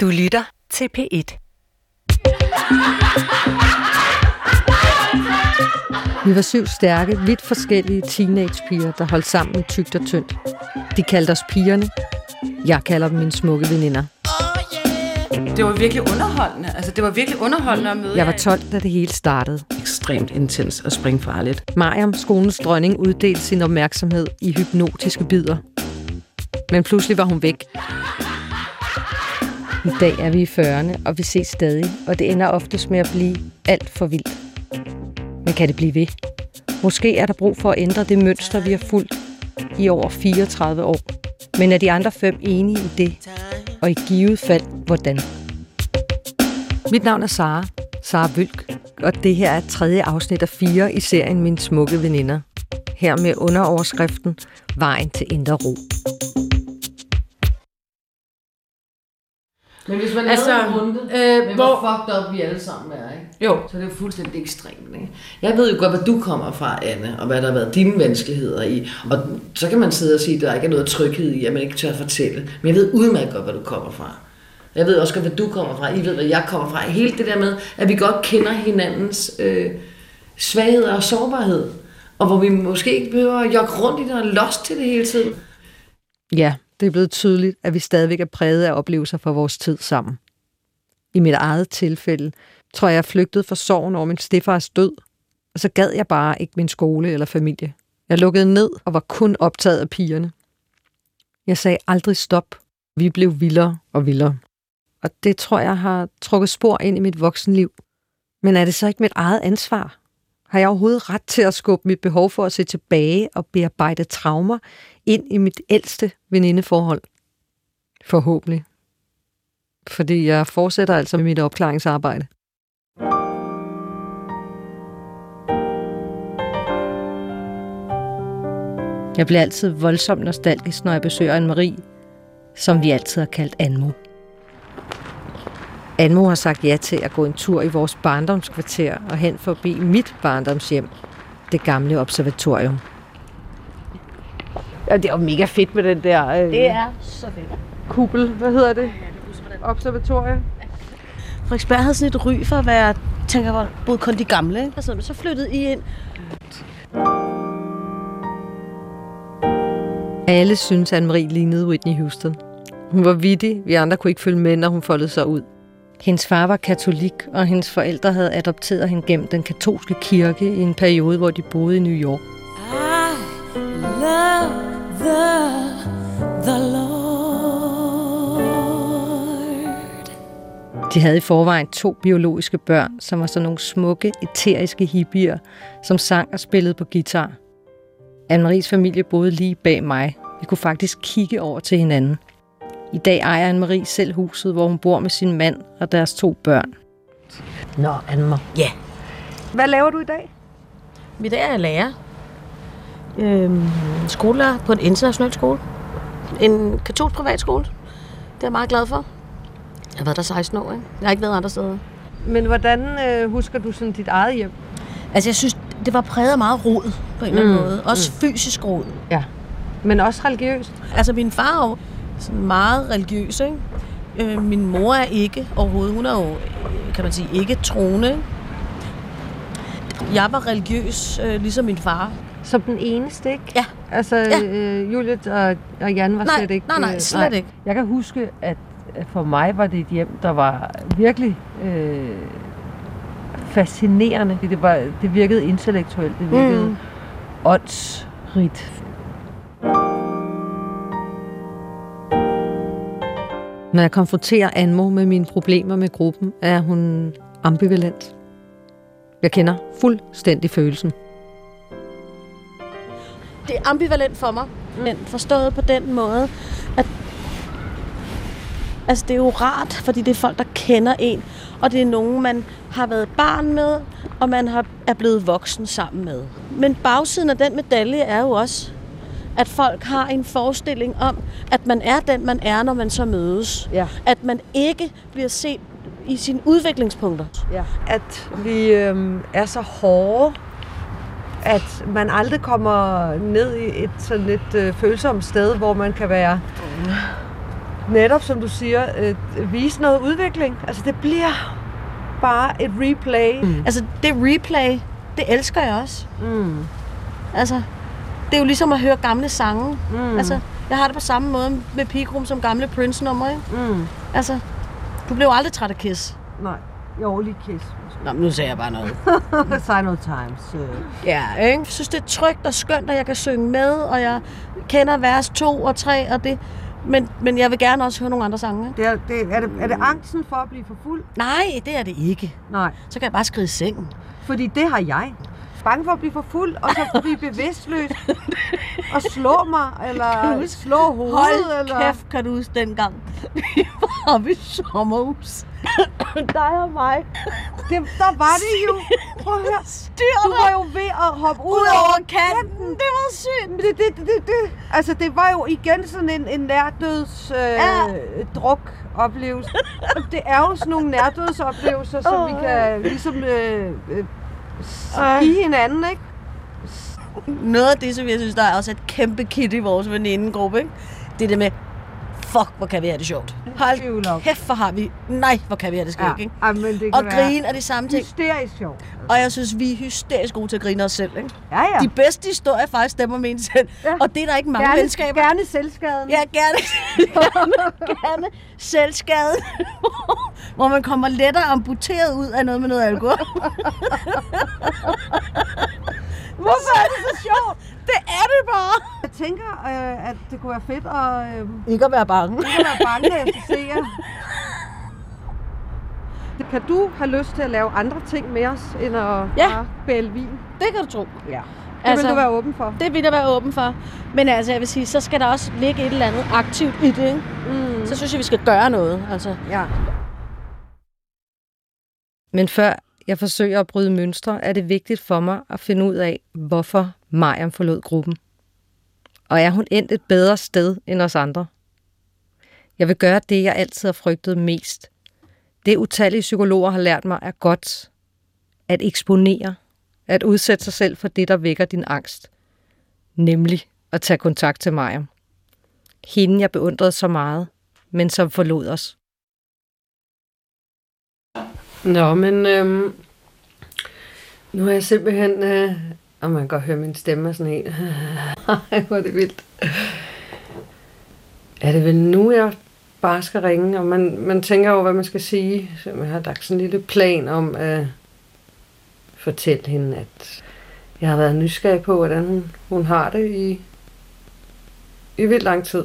Du lytter til P1. Vi var syv stærke, vidt forskellige teenagepiger, der holdt sammen tygt og tyndt. De kaldte os pigerne. Jeg kalder dem mine smukke veninder. Det var virkelig underholdende. Altså, det var virkelig underholdende at møde Jeg var jer. 12, da det hele startede. ekstremt intens og springfarligt. Mariam, skolens dronning, uddelte sin opmærksomhed i hypnotiske bidder. Men pludselig var hun væk. I dag er vi i 40'erne, og vi ses stadig, og det ender oftest med at blive alt for vildt. Men kan det blive ved? Måske er der brug for at ændre det mønster, vi har fulgt i over 34 år. Men er de andre fem enige i det? Og i givet fald, hvordan? Mit navn er Sara, Sara Vølk, og det her er tredje afsnit af fire i serien Mine Smukke Veninder. Her med underoverskriften Vejen til Indre Ro. Men hvis man Altså, lavede en runde, øh, hvor- hvor fucked up vi alle sammen er, ikke? Jo. så er det jo fuldstændig ekstremt. Ikke? Jeg ved jo godt, hvad du kommer fra, Anne, og hvad der har været dine vanskeligheder i. Og så kan man sidde og sige, at der ikke er noget tryghed i, at man ikke tør at fortælle. Men jeg ved udmærket godt, hvad du kommer fra. Jeg ved også godt, hvad du kommer fra. I ved, hvad jeg kommer fra. Helt det der med, at vi godt kender hinandens øh, svagheder og sårbarhed. Og hvor vi måske ikke behøver at jogge rundt i det og lost til det hele tiden. Ja, det er blevet tydeligt, at vi stadigvæk er præget af oplevelser fra vores tid sammen. I mit eget tilfælde tror jeg, jeg flygtede fra sorgen over min stefars død, og så gad jeg bare ikke min skole eller familie. Jeg lukkede ned og var kun optaget af pigerne. Jeg sagde aldrig stop. Vi blev vildere og vildere. Og det tror jeg har trukket spor ind i mit voksenliv. Men er det så ikke mit eget ansvar? Har jeg overhovedet ret til at skubbe mit behov for at se tilbage og bearbejde traumer ind i mit ældste venindeforhold? Forhåbentlig. Fordi jeg fortsætter altså med mit opklaringsarbejde. Jeg bliver altid voldsomt nostalgisk, når jeg besøger en Marie, som vi altid har kaldt Anmo. Anmo har sagt ja til at gå en tur i vores barndomskvarter og hen forbi mit barndomshjem, det gamle observatorium. Ja, det er jo mega fedt med den der øh, Det er så fedt. kuppel. Hvad hedder det? Observatorium. Frederiksberg havde sådan et ry for at være, tænker jeg, både kun de gamle, ikke? Altså, så flyttede I ind. Alle synes, at Anne-Marie lignede Whitney Houston. Hun var vittig, vi andre kunne ikke følge med, når hun foldede sig ud. Hendes far var katolik, og hendes forældre havde adopteret hende gennem den katolske kirke i en periode, hvor de boede i New York. love the, the Lord. De havde i forvejen to biologiske børn, som var sådan nogle smukke, eteriske hippier, som sang og spillede på guitar. Anne-Maries familie boede lige bag mig. Vi kunne faktisk kigge over til hinanden. I dag ejer Anne-Marie selv huset, hvor hun bor med sin mand og deres to børn. Nå, Anne Ja. Hvad laver du i dag? I dag er jeg lærer. Øhm, skolelærer på en international skole. En katolsk privatskole. Det er jeg meget glad for. Jeg har været der 16 år, ikke? Jeg har ikke været andre steder. Men hvordan øh, husker du sådan dit eget hjem? Altså, jeg synes, det var præget af meget rod på en eller anden Mm, måde. Også fysisk rod. Ja. Men også religiøst? Altså, min far jo sådan meget religiøs, ikke? Øh, min mor er ikke overhovedet. Hun er jo, kan man sige, ikke troende. Jeg var religiøs, øh, ligesom min far. Som den eneste, ikke? Ja. Altså, Ja. øh, Juliet og, og Jan var Nej, slet ikke... nej, nej, øh, slet ikke. Jeg kan huske, at for mig var det et hjem, der var virkelig øh, fascinerende. Det, var, det virkede intellektuelt, det virkede. Mm. åndsrigt. Når jeg konfronterer Anmo med mine problemer med gruppen, er hun ambivalent. Jeg kender fuldstændig følelsen. Det er ambivalent for mig, men forstået på den måde, at altså, det er jo rart, fordi det er folk, der kender en, og det er nogen, man har været barn med, og man har, er blevet voksen sammen med. Men bagsiden af den medalje er jo også, at folk har en forestilling om, at man er den, man er, når man så mødes. Ja. At man ikke bliver set i sine udviklingspunkter. Ja. At vi øh, er så hårde, at man aldrig kommer ned i et sådan lidt øh, følsomt sted, hvor man kan være netop, som du siger, øh, vise noget udvikling. Altså, det bliver bare et replay. Mm. Altså, det replay, det elsker jeg også. Mm. Altså, det er jo ligesom at høre gamle sange. Mm. Altså, jeg har det på samme måde med Pigrum som gamle Prince-nummer, ikke? Mm. Altså, du blev aldrig træt af Kiss. Nej. Jo, lige kiss. Nå, men nu sagde jeg bare noget. Sign of Times. Øh. Ja, ikke? Jeg synes, det er trygt og skønt, at jeg kan synge med, og jeg kender vers 2 og 3 og det. Men, men jeg vil gerne også høre nogle andre sange. Ikke? Det er, det, er, det, er det angsten for at blive for fuld? Nej, det er det ikke. Nej. Så kan jeg bare skride i sengen. Fordi det har jeg. Bange for at blive for fuld, og så blive bevidstløs. og slå mig, eller huske? slå hovedet. Hold eller... kæft, kan du huske dengang. Vi var oppe i sommerhus. Dig og mig. Det, der var det jo. Prøv at høre. Styr Du var jo ved at hoppe ud, ud over kanten. Det var sygt. Men det, det, det, det, det, altså, det var jo igen sådan en, en nærdøds øh, Ja. druk oplevelse. det er jo sådan nogle nærdødsoplevelser, som vi kan ligesom øh, øh, Ej. give hinanden, ikke? Noget af det, som jeg synes, der er også et kæmpe kit i vores venindegruppe, ikke? det er det med, fuck, hvor kan vi have det sjovt. Om. Hold kæft, hvor har vi, nej, hvor kan vi have det skægt, ikke? ja, men det Og grine er de samme ting. hysterisk sjovt. Og jeg synes, vi er hysterisk gode til at grine os selv. Ikke? Ja, ja. De bedste historier faktisk stemmer med en selv. Ja. Og det er der ikke mange gerne, venskaber. gerne selvskaden. Ja, gerne, gerne, gerne selvskade, hvor man kommer lettere amputeret ud af noget med noget alkohol. Hvorfor er det så sjovt? Det er det bare. Jeg tænker, øh, at det kunne være fedt at øh, Ikke at være bange. ikke at være bange, når jeg skal se jer. Kan du have lyst til at lave andre ting med os, end at Ja. bare bæle vin? Det kan du tro. Ja. Det Altså- vil du være åben for. Det vil jeg være åben for. Men altså, jeg vil sige, så skal der også ligge et eller andet aktivt i det. Ikke? Mm. Så synes jeg, vi skal gøre noget. Altså. Ja. Men før jeg forsøger at bryde mønstre, er det vigtigt for mig at finde ud af, hvorfor Mariam forlod gruppen. Og er hun endt et bedre sted end os andre? Jeg vil gøre det, jeg altid har frygtet mest. Det utallige psykologer har lært mig er godt. At eksponere. At udsætte sig selv for det, der vækker din angst. Nemlig at tage kontakt til mig. Hende, jeg beundrede så meget, men som forlod os. Nå, men øhm, nu har jeg simpelthen... Øh, og man kan godt høre min stemme er sådan helt... Hvor er det vildt. Er det vel nu, jeg bare skal ringe? Og man, man tænker over, hvad man skal sige. Så jeg har lagt sådan en lille plan om at fortælle hende, at jeg har været nysgerrig på, hvordan hun, hun har det i, i vildt lang tid.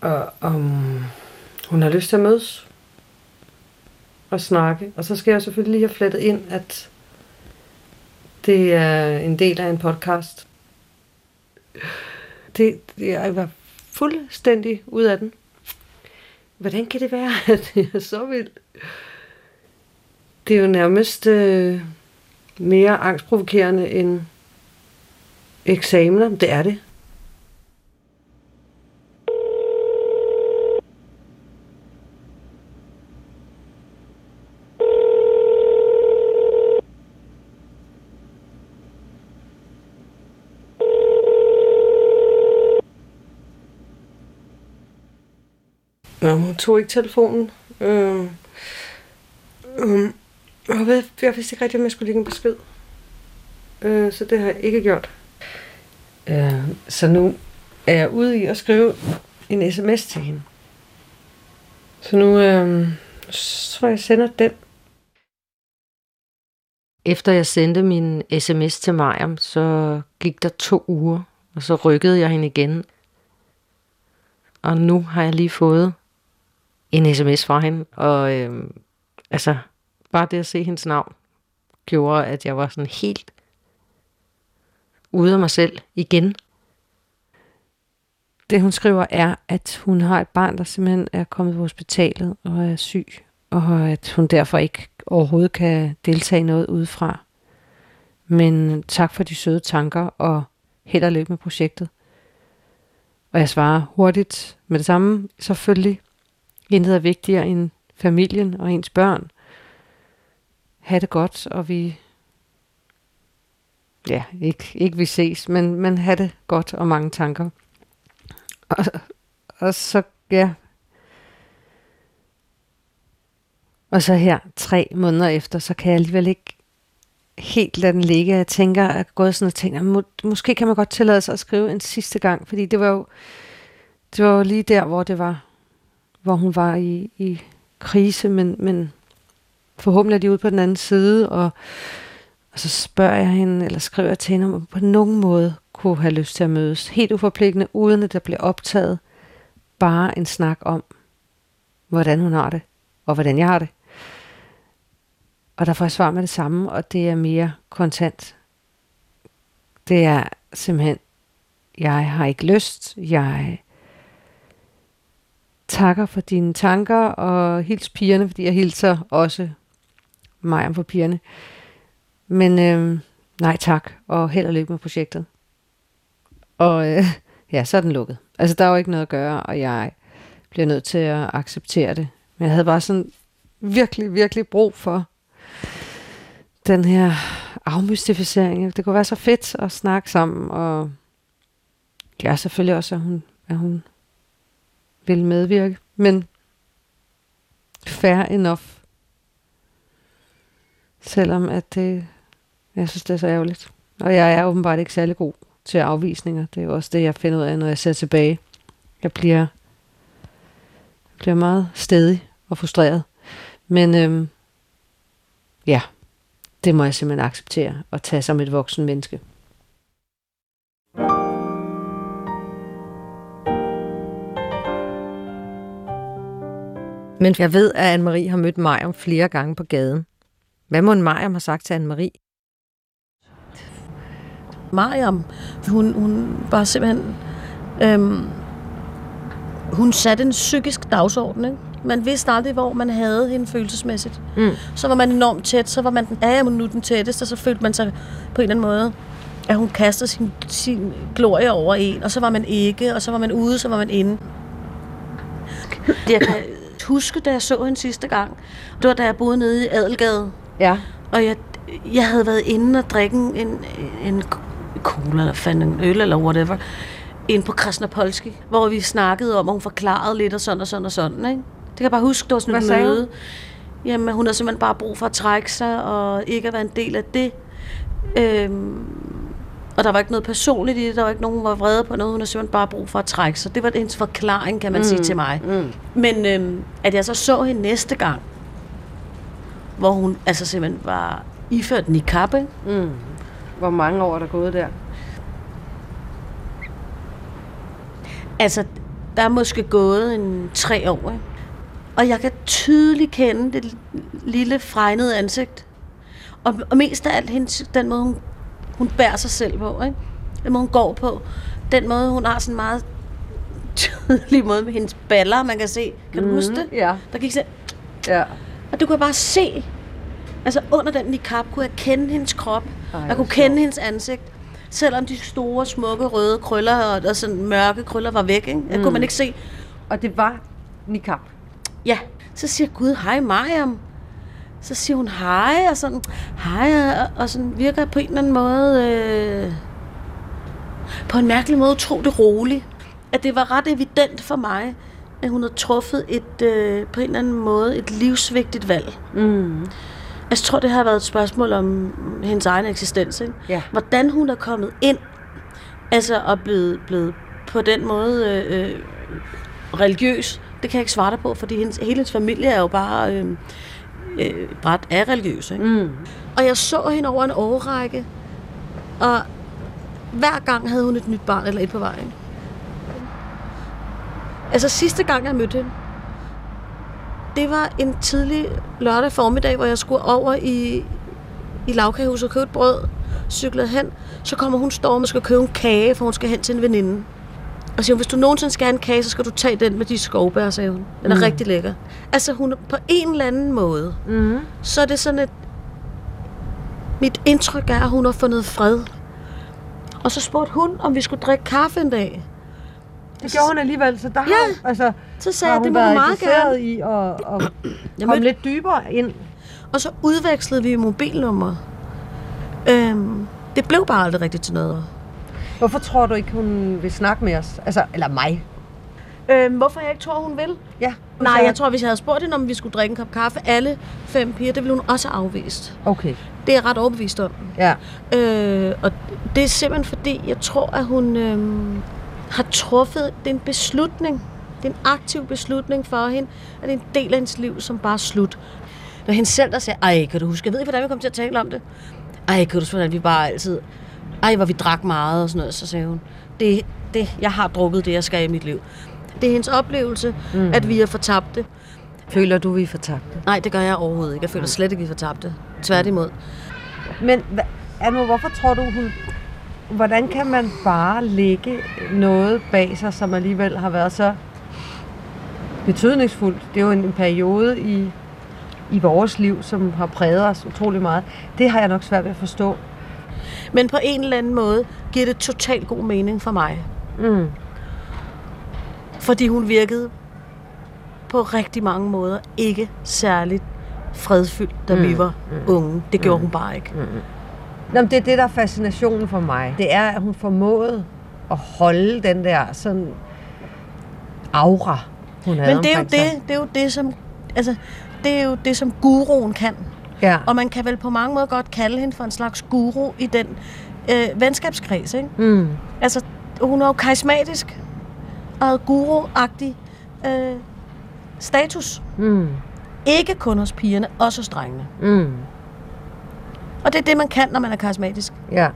Og om hun har lyst til at mødes og snakke. Og så skal jeg selvfølgelig lige have flettet ind, at det er en del af en podcast. Det, det jeg var fuldstændig ud af den. Hvordan kan det være, at det er så vildt? Det er jo nærmest øh, mere angstprovokerende end eksamener. Det er det. Tog ikke telefonen. Øhm, øhm, jeg, ved, jeg vidste ikke rigtigt, om jeg skulle lægge en besked. Øh, så det har jeg ikke gjort. Øh, så nu er jeg ude i at skrive en sms til hende. Så nu øh, tror jeg, jeg sender den. Efter jeg sendte min sms til Mariam, så gik der to uger, og så rykkede jeg hende igen. Og nu har jeg lige fået en sms fra hende, og øh, altså, bare det at se hendes navn, gjorde, at jeg var sådan helt ude af mig selv igen. Det hun skriver er, at hun har et barn, der simpelthen er kommet på hospitalet og er syg, og at hun derfor ikke overhovedet kan deltage i noget udefra. Men tak for de søde tanker, og held og lykke med projektet. Og jeg svarer hurtigt med det samme, selvfølgelig. Intet er vigtigere end familien og ens børn. Ha' det godt, og vi... Ja, ikke, ikke vi ses, men, men ha' det godt og mange tanker. Og, og så, ja, Og så her, tre måneder efter, så kan jeg alligevel ikke helt lade den ligge. Jeg tænker, jeg er gået sådan og tænker, må, måske kan man godt tillade sig at skrive en sidste gang, fordi det var jo, det var jo lige der, hvor det var, hvor hun var i, i krise, men, men forhåbentlig er de ude på den anden side, og, og så spørger jeg hende, eller skriver jeg til hende, om hun på nogen måde kunne have lyst til at mødes. Helt uforpligtende, uden at der bliver optaget. Bare en snak om, hvordan hun har det, og hvordan jeg har det. Og der får jeg svar med det samme, og det er mere kontant. Det er simpelthen, jeg har ikke lyst, jeg takker for dine tanker, og hils pigerne, fordi jeg hilser også mig om for pigerne. Men øh, nej tak, og held og lykke med projektet. Og øh, ja, så er den lukket. Altså, der er jo ikke noget at gøre, og jeg bliver nødt til at acceptere det. Men jeg havde bare sådan virkelig, virkelig brug for den her afmystificering. Det kunne være så fedt at snakke sammen, og ja, selvfølgelig også, at hun, at hun vil medvirke. Men fair enough. Selvom at det, jeg synes, det er så ærgerligt. Og jeg er åbenbart ikke særlig god til afvisninger. Det er jo også det, jeg finder ud af, når jeg ser tilbage. Jeg bliver, jeg bliver meget stedig og frustreret. Men øhm, ja, det må jeg simpelthen acceptere og tage som et voksen menneske. Men jeg ved, at Anne-Marie har mødt om flere gange på gaden. Hvad må en Mariam har sagt til Anne-Marie? Mariam, hun, hun var simpelthen... Øhm, hun satte en psykisk dagsorden, ikke? Man vidste aldrig, hvor man havde hende følelsesmæssigt. Mm. Så var man enormt tæt, så var man den, ja, nu den tætteste, og så følte man sig på en eller anden måde, at hun kastede sin, sin glorie over en, og så var man ikke, og så var man ude, så var man inde. Jeg kan huske, da jeg så hende sidste gang, det var da jeg boede nede i Adelgade, Ja. og jeg, jeg havde været inde og drikke en, en cola, eller fanden, en øl, eller whatever, inde på Krasnopolski, hvor vi snakkede om, og hun forklarede lidt og sådan og sådan og sådan, ikke? Det kan jeg bare huske, det var sådan Hvad et sagde hun? møde. Jamen, hun har simpelthen bare brug for at trække sig, og ikke at være en del af det. Øhm, og der var ikke noget personligt i det, der var ikke nogen, hun var vrede på noget, hun har simpelthen bare brug for at trække sig. Det var hendes forklaring, kan man mm. sige til mig. Mm. Men øhm, at jeg så så hende næste gang, hvor hun altså simpelthen var iført niqab, ikke? Mm. Hvor mange år er der gået der? Altså, der er måske gået en tre år, ikke? Og jeg kan tydeligt kende det lille fregnede ansigt. Og, og mest af alt hendes, den måde, hun, hun bærer sig selv på, ikke? Den måde, hun går på. Den måde, hun har sådan meget tydelig måde med hendes baller, man kan se. Kan du huske det? Ja. Der gik sådan, Ja. og du kunne bare se, altså under den niqab kunne jeg kende hendes krop. Ej, jeg kunne kende hendes ansigt. Selvom de store, smukke, røde krøller og, og sådan mørke krøller var væk, ikke? Jeg mm. kunne man ikke se. Og det var niqab. Ja, så siger Gud, hej Mariam. Så siger hun hej, og sådan, hej, og, og sådan virker på en eller anden måde, øh, på en mærkelig måde utrolig rolig. At det var ret evident for mig, at hun havde truffet et, øh, på en eller anden måde, et livsvigtigt valg. Mm. Jeg tror, det har været et spørgsmål om hendes egen eksistens. Ikke? Ja. Hvordan hun er kommet ind, altså og blevet, blevet på den måde øh, øh, religiøs, det kan jeg ikke svare dig på, fordi hendes, hele hendes familie er jo bare øh, øh, bræt er religiøs. Ikke? Mm. Og jeg så hende over en årrække, og hver gang havde hun et nyt barn eller et på vejen. Altså sidste gang jeg mødte hende, det var en tidlig lørdag formiddag, hvor jeg skulle over i, i lavkagehuset og købe et brød. Cyklede hen, så kommer hun storm og skal købe en kage, for hun skal hen til en veninde. Og siger hvis du nogensinde skal have en kage, så skal du tage den med de skovbær, sagde hun. Den er mm. rigtig lækker. Altså hun på en eller anden måde, Mm. så er det sådan et... Mit indtryk er, at hun har fundet fred. Og så spurgte hun, om vi skulle drikke kaffe en dag. Det gjorde hun alligevel, så der har, Ja. altså, Så sagde har jeg, hun det må været meget gerne. i at, at Jeg komme mødte, lidt dybere ind. og så udvekslede vi mobilnummer. Øhm, det blev bare aldrig rigtigt til noget. Hvorfor tror du ikke, hun vil snakke med os? Altså, eller mig? Øh, hvorfor jeg ikke tror, hun vil? Ja. Nej, jeg tror, hvis jeg havde spurgt hende, om vi skulle drikke en kop kaffe, alle fem piger, det ville hun også have afvist. Okay. Det er jeg ret overbevist om. Ja. Øh, og det er simpelthen fordi, jeg tror, at hun øh, har truffet, det er en beslutning, det er en aktiv beslutning for hende, at det er en del af hendes liv, som bare er slut. Når hende selv der siger, ej, kan du huske, jeg ved ikke, hvordan vi kommer til at tale om det. Ej, kan du huske, hvordan vi bare altid, ej, hvor vi drak meget og sådan noget, så sagde hun, det, det, jeg har drukket det, jeg skal i mit liv. Det er hendes oplevelse, mm. at vi er fortabte. Føler du, vi er fortabte? Nej, det gør jeg overhovedet ikke. Jeg føler slet ikke, vi er fortabte. Tværtimod. Men Anno, hvorfor tror du, hun... Hvordan kan man bare lægge noget bag sig, som alligevel har været så betydningsfuldt? Det er jo en, en periode i, i vores liv, som har præget os utrolig meget. Det har jeg nok svært ved at forstå. Men på en eller anden måde giver det totalt god mening for mig. Mm. Fordi hun virkede på rigtig mange måder ikke særligt fredfyldt, da mm. vi var unge. Det gjorde mm. hun bare ikke. Mm. Nå, men det er det, der er fascinationen for mig. Det er, at hun formåede at holde den der sådan aura, hun havde Men det er, jo det, det er jo det, som... Altså, det er jo det, som guruen kan. Ja. Og man kan vel på mange måder godt kalde hende for en slags guru i den øh, venskabskreds, ikke? Mm. Altså, hun er jo karismatisk og guru-agtig øh, status. Mm. Ikke kun hos pigerne, også hos drengene. Mm. Og det er det, man kan, når man er karismatisk. Ja.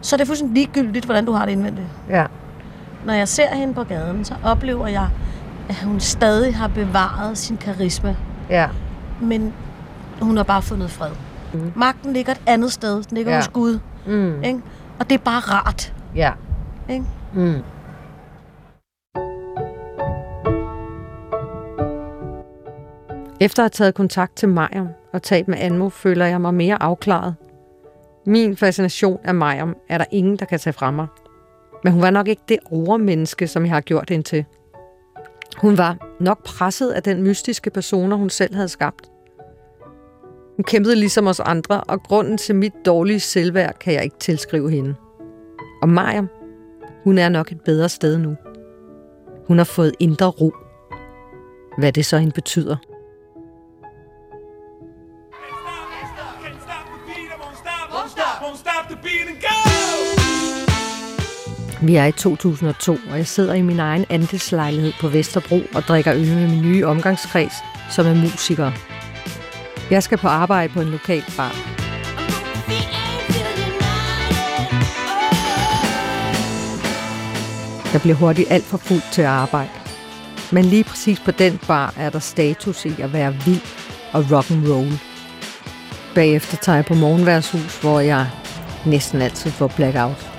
Så det er fuldstændig ligegyldigt, hvordan du har det indvendigt. Ja. Når jeg ser hende på gaden, så oplever jeg, at hun stadig har bevaret sin karisma. Ja. Men hun har bare fundet fred. Mm. Magten ligger et andet sted. Den ligger Ja. hos Gud. Mm. Ikke? Og det er bare rart. Ja. Ikke? Mm. Efter at have taget kontakt til Majam og talt med Anmo, føler jeg mig mere afklaret. Min fascination af Majam er der ingen, der kan tage fra mig. Men hun var nok ikke det overmenneske, som jeg har gjort hende til. Hun var nok presset af den mystiske personer, hun selv havde skabt. Hun kæmpede ligesom os andre, og grunden til mit dårlige selvværd kan jeg ikke tilskrive hende. Og Mariam, hun er nok et bedre sted nu. Hun har fået indre ro. Hvad det så end betyder. Vi er i 2002, og jeg sidder i min egen andelslejlighed på Vesterbro og drikker øl med min nye omgangskreds, som er musikere. Jeg skal på arbejde på en lokal bar. Jeg bliver hurtigt alt for fuld til at arbejde. Men lige præcis på den bar er der status i at være vild og rock and roll. Bagefter tager jeg på morgenværshus, hvor jeg næsten altid får blackout.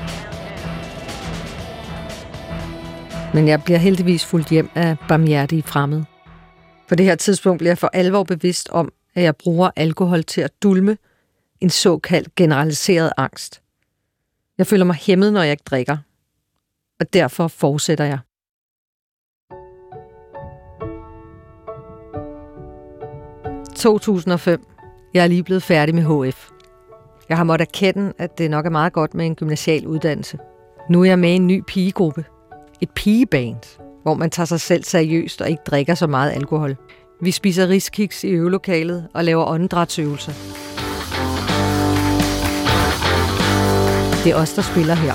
Men jeg bliver heldigvis fuldt hjem af barmhjertige fremmede. På det her tidspunkt bliver jeg for alvor bevidst om, at jeg bruger alkohol til at dulme en såkaldt generaliseret angst. Jeg føler mig hæmmet, når jeg ikke drikker. Og derfor fortsætter jeg. ...2005. Jeg er lige blevet færdig med HF. Jeg har måttet erkende, at det nok er meget godt med en gymnasial uddannelse. Nu er jeg med i en ny pigegruppe. Et pigeband, hvor man tager sig selv seriøst og ikke drikker så meget alkohol. Vi spiser riskiks i øvelokalet og laver åndedrætsøvelser. Det er os, der spiller her.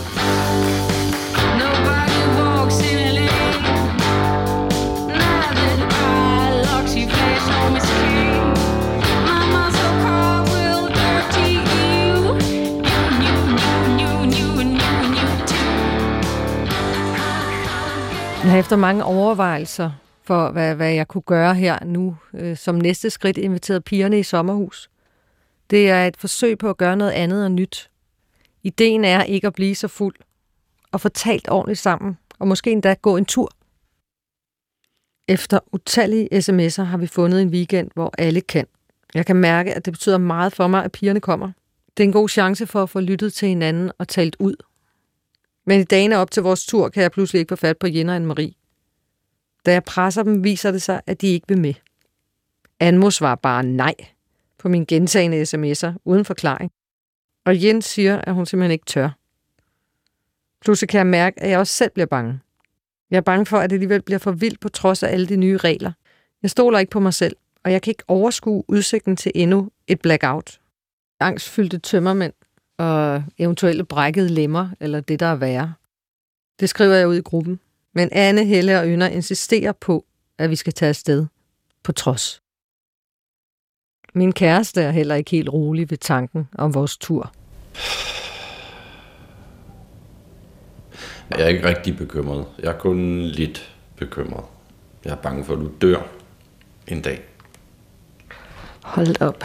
Jeg har efter mange overvejelser for, hvad, hvad jeg kunne gøre her nu, øh, som næste skridt inviteret pigerne i sommerhus. Det er et forsøg på at gøre noget andet og nyt. Ideen er ikke at blive så fuld, og få talt ordentligt sammen, og måske endda gå en tur. Efter utallige sms'er har vi fundet en weekend, hvor alle kan. Jeg kan mærke, at det betyder meget for mig, at pigerne kommer. Det er en god chance for at få lyttet til hinanden og talt ud. Men i dagene op til vores tur kan jeg pludselig ikke få fat på Jenna og Marie. Da jeg presser dem, viser det sig, at de ikke vil med. Anmo svarer bare nej på mine gentagende sms'er uden forklaring. Og Jens siger, at hun simpelthen ikke tør. Pludselig kan jeg mærke, at jeg også selv bliver bange. Jeg er bange for, at det alligevel bliver for vildt på trods af alle de nye regler. Jeg stoler ikke på mig selv, og jeg kan ikke overskue udsigten til endnu et blackout. Angstfyldte tømmermænd og eventuelle brækkede lemmer, eller det, der er værre. Det skriver jeg ud i gruppen. Men Anne, Helle og Ynder insisterer på, at vi skal tage afsted. På trods. Min kæreste er heller ikke helt rolig ved tanken om vores tur. Jeg er ikke rigtig bekymret. Jeg er kun lidt bekymret. Jeg er bange for, at du dør en dag. Hold op.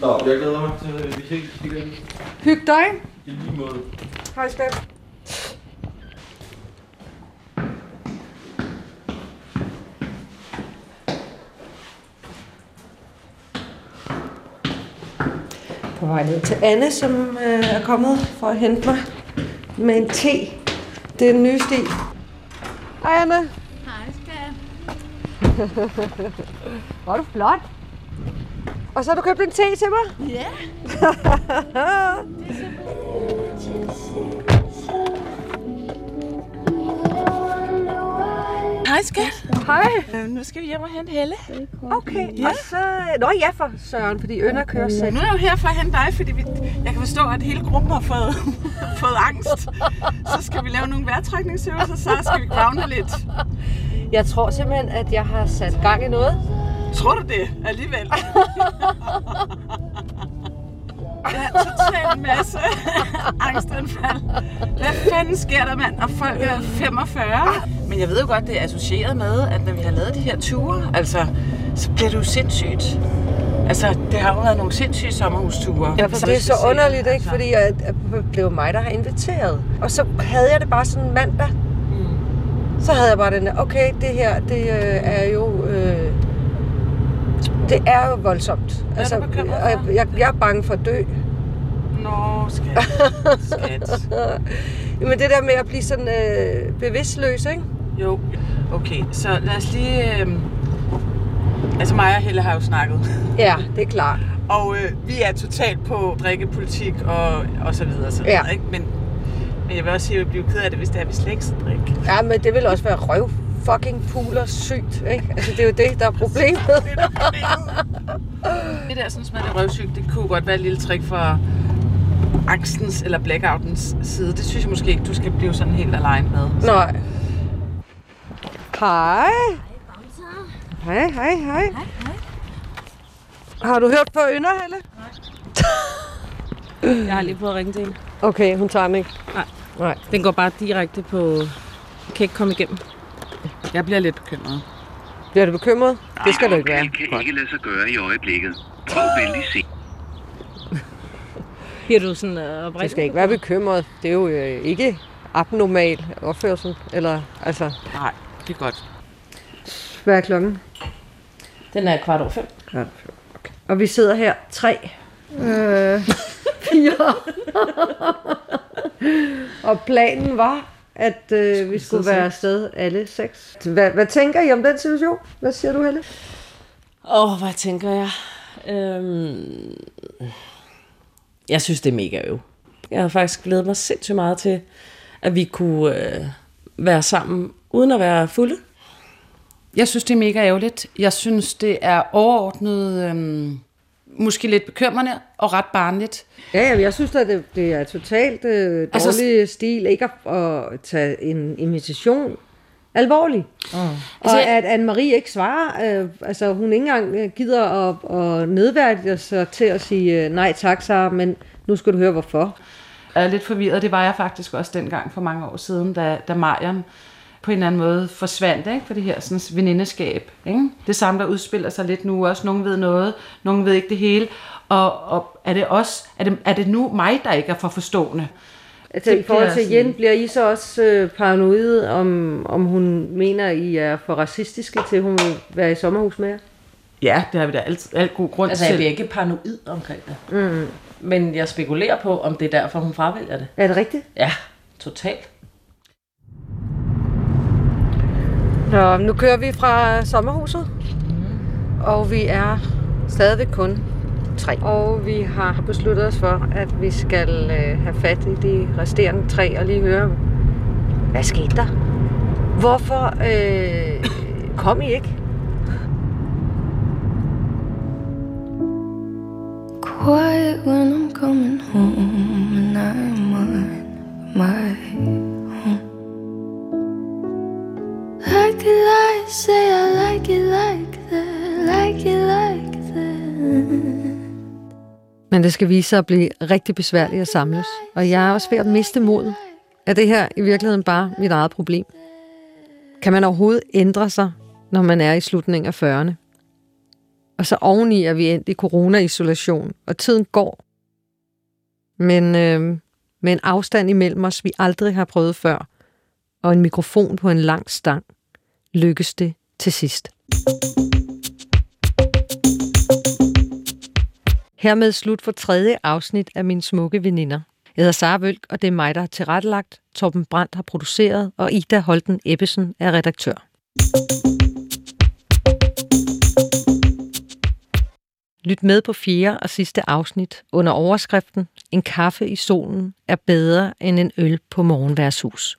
Nå, jeg glæder mig til, at vi ses igen. Hyg dig. I lige måde. Hej, skat. På vej ned til Anne, som øh, er kommet for at hente mig med en te. Det er den nye stil. Hej, Anne. Hej, skat. Var du flot? Og så har du købt en te til mig? Ja. Hej, skat. Hej. Øh, nu skal vi hjem og hente Helle. Okay. Ja. Og så... Nå ja, for Søren, fordi Ønder kører selv. Nu er jeg jo her for at hente dig, fordi vi, jeg kan forstå, at hele gruppen har fået, fået angst. Så skal vi lave nogle vejrtrækningsøvelser, så skal vi grounde lidt. Jeg tror simpelthen, at jeg har sat gang i noget. Tror du det alligevel? Ja, totalt masse angstanfald. Hvad fanden sker der, mand? Og folk er 45. Men jeg ved jo godt, det er associeret med, at når vi har lavet de her ture, altså, så bliver det jo sindssygt. Altså, det har jo været nogle sindssyge sommerhusture. Ja, for det er så underligt, ikke? Fordi at, at det er jo mig, der har inviteret. Og så havde jeg det bare sådan mandag. Så havde jeg bare den der, okay, det her, det øh, er jo... Øh, det er jo voldsomt. Altså, du og jeg, jeg, jeg er bange for at dø. Nå, skat. skat. Men det der med at blive sådan øh, bevidstløs, ikke? Jo, okay. Så lad os lige... Øh... Altså mig og Helle har jo snakket. Ja, det er klart. Og øh, vi er totalt på drikkepolitik og, og så videre. Så Ja. videre ikke? Men, men jeg vil også sige, at jeg bliver ked af det, hvis det er, vi slet ikke drikke. Ja, men det vil også være røv fucking puler sygt, ikke? Altså, det er jo det, der er problemet. Det er problemet. det der sådan med det røvsyg, det kunne godt være et lille trick for angstens eller blackoutens side. Det synes jeg måske ikke, du skal blive sådan helt alene med. Nej. Hej. Hej, hej, hej. Har du hørt på Ynder, Helle? Jeg har lige prøvet at ringe til hende. Okay, hun tager den ikke. Nej. Nej. Den går bare direkte på... Jeg kan ikke komme igennem. Jeg bliver lidt bekymret. Bliver du bekymret? Det skal du ikke være. Det kan ikke lade sig gøre i øjeblikket. Prøv venlig se. Bliver du sådan uh, Du oprigtig? skal ikke være bekymret. Det er jo øh, ikke abnormal opførsel. Eller, altså, Nej, det er godt. hvad er klokken? Den er kvart over fem. Okay. Og vi sidder her tre. Øh, fire. og planen var, at øh, vi skulle være afsted alle seks. Hvad, hvad tænker I om den situation? Hvad siger du, Helle? Åh, oh, hvad tænker jeg? Øhm... Jeg synes, det er mega øv. Jeg har faktisk glædet mig sindssygt meget til, at vi kunne øh, være sammen, uden at være fulde. Jeg synes, det er mega ærgerligt. Jeg synes, det er overordnet, øhm, måske lidt bekymrende og ret barnligt. Ja, jamen, jeg synes at det, det er totalt øh, Altså, dårlig altså, stil ikke at, at tage en invitation alvorlig. Mm. Og Altså, jeg- at Anne-Marie ikke svarer, øh, altså hun ikke engang øh, gider at, at nedværdige sig til at sige øh, nej tak, Sara, men nu skal du høre hvorfor. Jeg er lidt forvirret. Det var jeg faktisk også dengang for mange år siden, da, da Mariam på en eller anden måde forsvandt ikke? for det her sådan, venindeskab. Ikke? Det samme, der udspiller sig lidt nu også. Nogle ved noget, nogle ved ikke det hele. Og, og er, det også, er, det, er det nu mig, der ikke er for forstående? Altså Det i forhold bliver til sådan- Jen, bliver I så også øh, paranoide, om, om hun mener, I er for racistiske til, at hun vil være i sommerhus med jer? Ja, det har vi da alt, alt god grund Altså, jeg til. bliver ikke paranoid omkring det. Mm. Men jeg spekulerer på, om det er derfor, hun fravælger det. Er det rigtigt? Ja, totalt. Nå, nu kører vi fra sommerhuset, og vi er stadigvæk kun tre. Og vi har besluttet os for, at vi skal øh, have fat i de resterende tre og lige høre, hvad skete der? Hvorfor øh, kom I ikke? Quiet when I'm coming home and I'm on my Like it like say I like it like that, like it like that. Men det skal vise sig at blive rigtig besværligt at samles. Og jeg er også ved at miste mod. Er det her i virkeligheden bare mit eget problem? Kan man overhovedet ændre sig, når man er i slutningen af 40'erne? Og så oveni er vi endt i corona-isolation, og tiden går. Men øh, med en afstand imellem os, vi aldrig har prøvet før, og en mikrofon på en lang stang, lykkes det til sidst. Hermed slut for tredje afsnit af Min Smukke Veninder. Jeg hedder Sara Vølk, og det er mig, der har tilrettelagt. Torben Brandt har produceret, og Ida Holten Ebbesen er redaktør. Lyt med på fjerde og sidste afsnit under overskriften En kaffe i solen er bedre end en øl på morgenværshus.